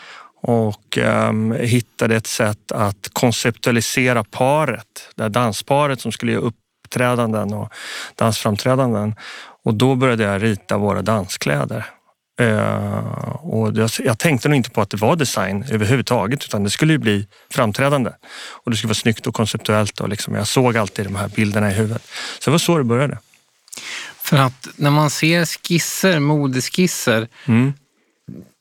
och um, hittade ett sätt att konceptualisera paret. Det här dansparet som skulle göra uppträdanden och dansframträdanden. Och då började jag rita våra danskläder. Uh, och jag, jag, tänkte nog inte på att det var design överhuvudtaget utan det skulle ju bli framträdande. Och det skulle vara snyggt och konceptuellt och liksom, jag såg alltid de här bilderna i huvudet. Så det var så det började. För att när man ser skisser, modeskisser, Mm.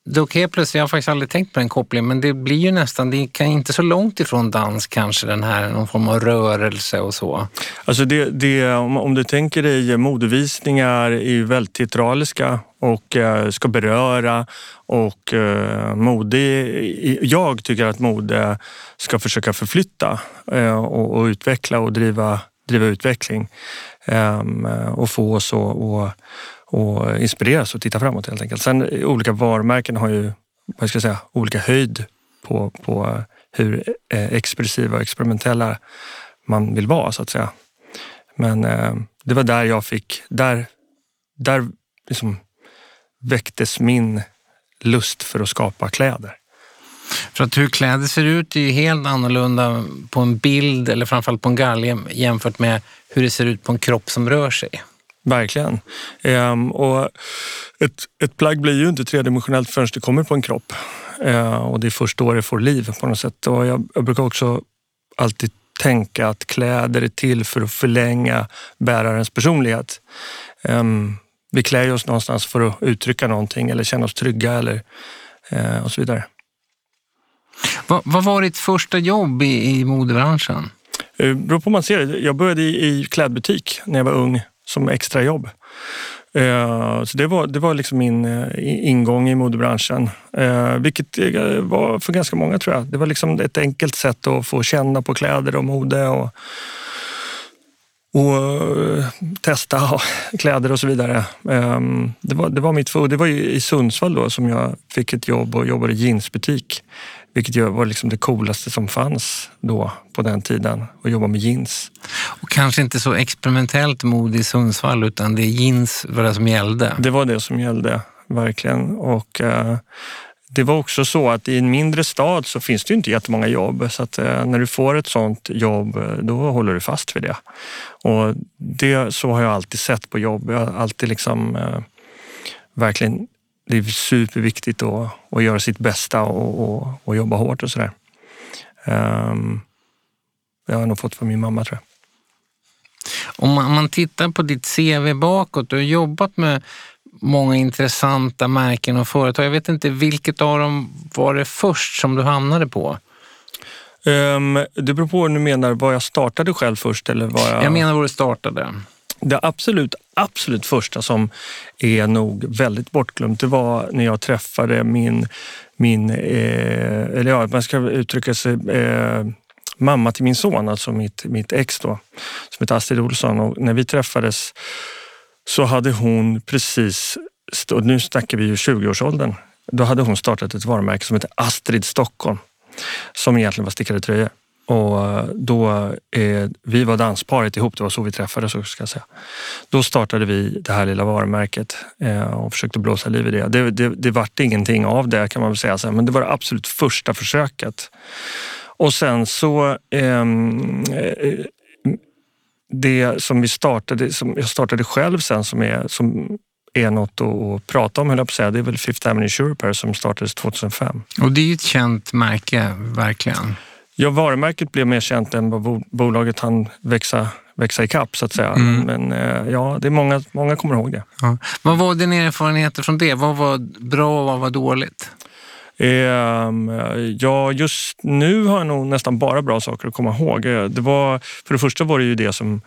då kan jag plötsligt, jag har faktiskt aldrig tänkt på den kopplingen, men det blir ju nästan, det kan inte så långt ifrån dans kanske, den här någon form av rörelse och så. Alltså det, det, om, om du tänker dig modevisningar är ju väldigt teatraliska och eh, ska beröra och eh, mode, jag tycker att mode ska försöka förflytta eh, och, och utveckla och driva, driva utveckling ehm, och få oss att och, och inspireras och titta framåt helt enkelt. Sen eh, olika varumärken har ju vad ska jag säga, olika höjd på, på hur eh, expressiva och experimentella man vill vara så att säga. Men eh, det var där jag fick, där, där liksom väcktes min lust för att skapa kläder. För att hur kläder ser ut är ju helt annorlunda på en bild eller framförallt på en galge jämfört med hur det ser ut på en kropp som rör sig. Verkligen. Ehm, och ett, ett plagg blir ju inte tredimensionellt förrän det kommer på en kropp. Ehm, och det är först då det får liv på något sätt. Och jag, jag brukar också alltid tänka att kläder är till för att förlänga bärarens personlighet. Ehm, vi klär oss någonstans för att uttrycka någonting eller känna oss trygga eller, eh, och så vidare. Vad, vad var ditt första jobb i, i modebranschen? Det beror på hur man ser det. Jag började i, i klädbutik när jag var ung som extrajobb. Eh, så det var, det var liksom min eh, ingång i modebranschen. Vilket var för ganska många tror jag. Det var liksom ett enkelt sätt att få känna på kläder och mode och, och testa kläder och så vidare. Ehm, det var, det var mitt det var i Sundsvall då som jag fick ett jobb och jobbade i jeansbutik. Vilket var liksom det coolaste som fanns då på den tiden, att jobba med jeans. Och kanske inte så experimentellt mode i Sundsvall utan det är jeans var det som gällde. Det var det som gällde, verkligen. Och eh, det var också så att i en mindre stad så finns det ju inte jättemånga jobb. Så att eh, när du får ett sånt jobb, eh, då håller du fast vid det. Och det, så har jag alltid sett på jobb. Jag har alltid liksom eh, verkligen, det är superviktigt att, att göra sitt bästa och, och, och jobba hårt och sådär. Um, det har jag nog fått från min mamma tror jag. Om man, om man tittar på ditt CV bakåt, du har jobbat med många intressanta märken och företag. Jag vet inte vilket av dem var det först som du hamnade på? Um, det beror på vad du menar, vad jag startade själv först eller vad jag... Jag menar var du startade. Det absolut, absolut första som är nog väldigt bortglömt, det var när jag träffade min, min eh, eller ja, man ska uttrycka sig, eh, mamma till min son, alltså mitt, mitt ex då, som heter Astrid Olsson. Och när vi träffades så hade hon precis, och nu snackar vi ju 20-årsåldern, då hade hon startat ett varumärke som heter Astrid Stockholm, som egentligen var stickade tröjor. Och eh, då, eh, vi var dansparet ihop, det var så vi träffades också ska jag säga. Då startade vi det här lilla varumärket eh, och försökte blåsa liv i det. Det, det, det vart ingenting av det kan man väl säga, så här, men det var det absolut första försöket. Och sen så ehm, eh, det som vi startade, som jag startade själv sen som är, som är något att, att prata om, höll jag på att säga. Det är väl Fifth Avenue Europe som startades 2005. Och det är ju ett känt märke, verkligen. Ja, varumärket blev mer känt än vad bo- bolaget hann växa, växa i kapp så att säga. Mm. Men eh, ja, det är många, många kommer ihåg det. Ja. Vad var dina erfarenheter från det? Vad var bra och vad var dåligt? Ehm, ja, just nu har jag nog nästan bara bra saker att komma ihåg. Eh, Det var, för det första var det ju det som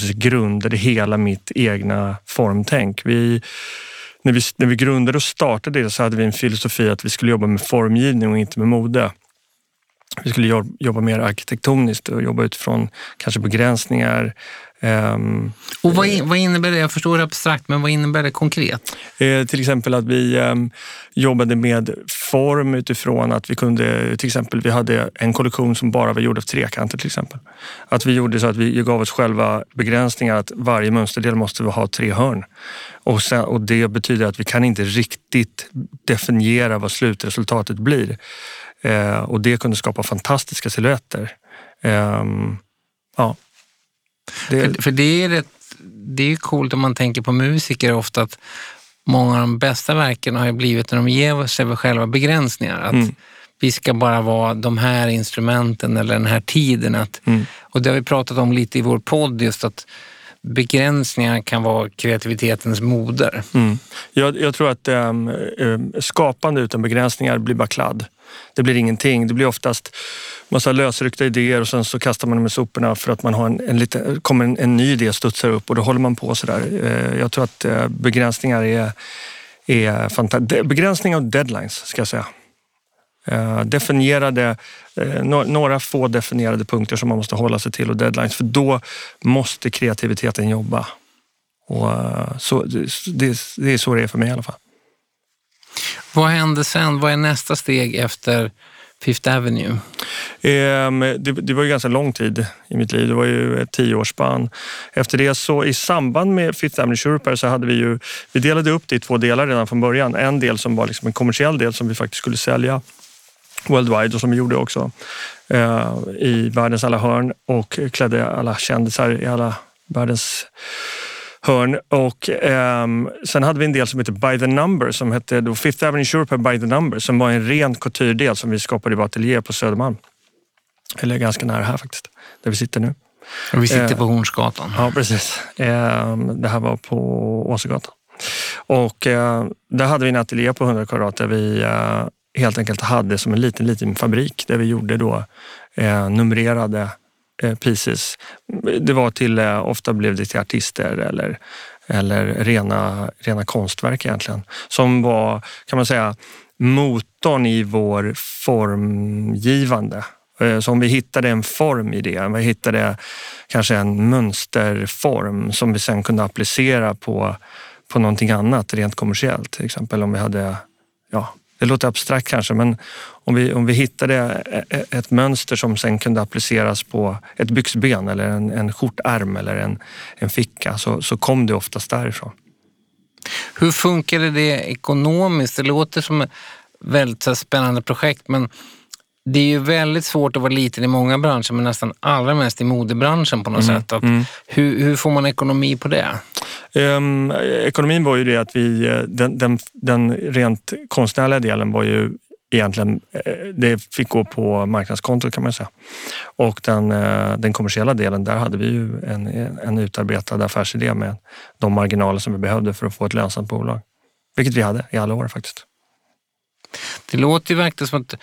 säga, grundade hela mitt egna formtänk. Vi, när, vi, när vi grundade och startade det så hade vi en filosofi att vi skulle jobba med formgivning och inte med mode. Vi skulle jobb- jobba mer arkitektoniskt och jobba utifrån kanske begränsningar. ehm, Och vad, in- vad innebär det? Jag förstår det abstrakt, men vad innebär det konkret? Eh, till exempel att vi eh, jobbade med form utifrån att vi kunde, till exempel vi hade en kollektion som bara var gjord av trekanter till exempel. Att vi gjorde så att vi gav oss själva begränsningar att varje mönsterdel måste ha tre hörn. Och, sen, och det betyder att vi kan inte riktigt definiera vad slutresultatet blir. Eh, och det kunde skapa fantastiska silhuetter. Ehm, ja. Det, För, för det är rätt, det är ju coolt om man tänker på musiker ofta att många av de bästa verken har ju blivit när de ger sig själva begränsningar. Att Mm. vi ska bara vara de här instrumenten eller den här tiden. Att, Mm. Och det har vi pratat om lite i vår podd, just att begränsningar kan vara kreativitetens moder. Mm. Jag, jag, tror att äm, skapande utan begränsningar blir bara kladd. Det blir ingenting. Det blir oftast massa lösryckta idéer och sen så kastar man dem i soporna för att man har en, en lite, kommer en, en ny idé studsar upp och då håller man på sådär. Eh, jag tror att eh, begränsningar är, är fantastiska. Begränsningar och deadlines ska jag säga. Eh, definierade, några få definierade punkter som man måste hålla sig till och deadlines för då måste kreativiteten jobba. Och så, det, det är så det är för mig i alla fall. Vad händer sen? Vad är nästa steg efter Fifth Avenue? Ehm, det, det, var ju ganska lång tid i mitt liv. Det var ju ett tioårsspann. Efter det så i samband med Fifth Avenue Shuruper så hade vi ju, vi delade upp det i två delar redan från början. En del som var liksom en kommersiell del som vi faktiskt skulle sälja worldwide och som gjorde också eh, i världens alla hörn och klädde alla kändisar i alla världens hörn. Och, um, sen hade vi en del som hette By the Number som hette då Fifth Avenue Sure By the Number som var en ren couture-del som vi skapade i vår ateljé på Södermalm. Eller ganska nära här faktiskt, där vi sitter nu. Och vi sitter uh, på Hornsgatan. Ja, precis. Um, det här var på Åsegatan. Och uh, där hade vi en ateljé på 100 kvadrat där vi uh, helt enkelt hade som en liten, liten fabrik där vi gjorde då eh, numrerade Eh, pieces. Det var till, eh, ofta blev det till artister eller, eller rena, rena konstverk egentligen. Som var, kan man säga, motorn i vår formgivande. Eh, så om vi hittade en form i det, vi hittade kanske en mönsterform som vi sen kunde applicera på, på någonting annat rent kommersiellt. Till exempel om vi hade ja, det låter abstrakt kanske, men om vi, om vi hittade ett mönster som sen kunde appliceras på ett byxben eller en, en skjortärm eller en, en ficka så, så kom det oftast därifrån. Hur funkade det ekonomiskt? Det låter som ett väldigt spännande projekt men det är ju väldigt svårt att vara liten i många branscher men nästan allra mest i modebranschen på något mm, sätt. Att, mm. hur, hur, får man ekonomi på det? Um, ekonomin var ju det att vi, eh, den, den, den rent konstnärliga delen var ju egentligen, eh, det fick gå på marknadskontot kan man säga. Och den, eh, den kommersiella delen, där hade vi ju en, en utarbetad affärsidé med de marginaler som vi behövde för att få ett lönsamt bolag. Vilket vi hade i alla år faktiskt. Det låter ju verkligen som att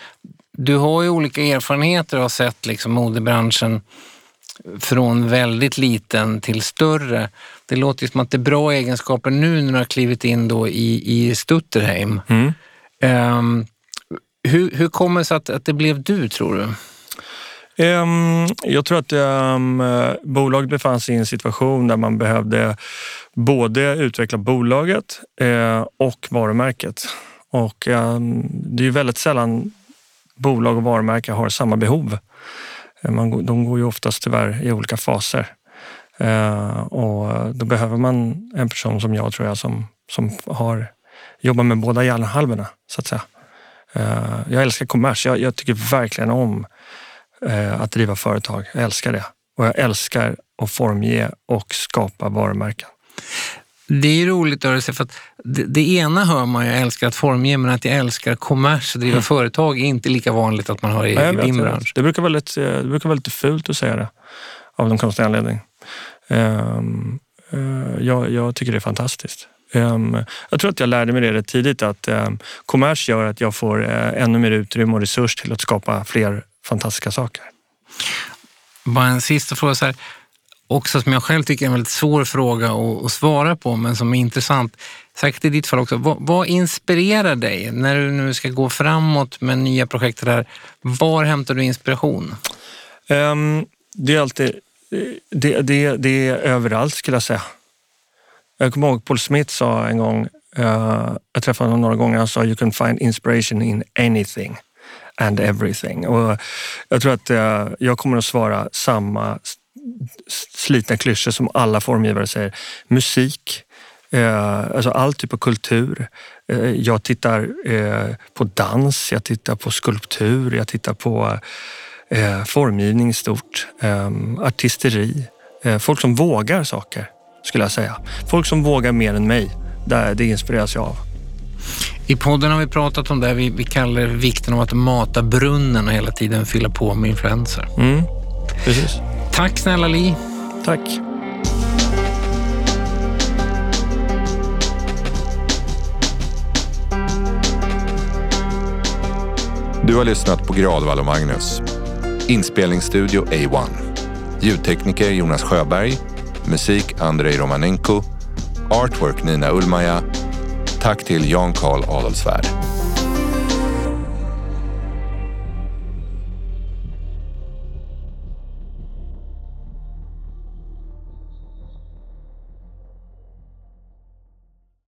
du har ju olika erfarenheter och har sett liksom modebranschen från väldigt liten till större. Det låter ju som att det är bra egenskaper nu när du har klivit in då i, i Stutterheim. Mm. Um, hur, hur kommer det sig att, att det blev du, tror du? Um, jag tror att um, bolaget befann sig i en situation där man behövde både utveckla bolaget uh, och varumärket. Och um, det är väldigt sällan bolag och varumärken har samma behov. Eh, man, de går ju oftast tyvärr i olika faser. Uh, och då behöver man en person som jag tror jag som, som har jobbat med båda hjärnhalvorna så att säga. Uh, jag älskar kommers. Jag, jag tycker verkligen om uh, att driva företag. Jag älskar det. Och jag älskar att formge och skapa varumärken. Det är roligt att höra för att det, det, ena hör man, jag älskar att formge, men att jag älskar kommers och driva mm. företag är inte lika vanligt att man har i, i din bransch. Det brukar, vara lite, det brukar vara lite fult att säga det av någon konstig anledning. Um, uh, jag, jag, tycker det är fantastiskt. Um, jag tror att jag lärde mig det rätt tidigt att um, kommers gör att jag får uh, ännu mer utrymme och resurs till att skapa fler fantastiska saker. Bara en sista fråga. Så här också som jag själv tycker är en väldigt svår fråga att, att svara på, men som är intressant. Säkert i ditt fall också. Vad, vad, inspirerar dig när du nu ska gå framåt med nya projekt? Där, var hämtar du inspiration? Um, det är alltid det, det, det är överallt skulle jag säga. Jag kommer ihåg Paul Smith sa en gång, uh, jag träffade honom några gånger, han sa you can find inspiration in anything and everything. Och jag tror att uh, jag kommer att svara samma slitna klyschor som alla formgivare säger. Musik, eh, alltså all typ av kultur. Eh, jag tittar eh, på dans, jag tittar på skulptur, jag tittar på eh, formgivning i stort, eh, artisteri. Eh, folk som vågar saker, skulle jag säga. Folk som vågar mer än mig, där det inspireras jag av. I podden har vi pratat om det vi, vi kallar vikten av att mata brunnen och hela tiden fylla på med influenser. Mm, precis. Tack snälla Li. Tack. Du har lyssnat på Gradvall och Magnus Inspelningsstudio A1. Ljudtekniker Jonas Sjöberg. Musik Andrei Romanenko. Artwork Nina Ulmaja. Tack till Jan Karl Adolfsvärd.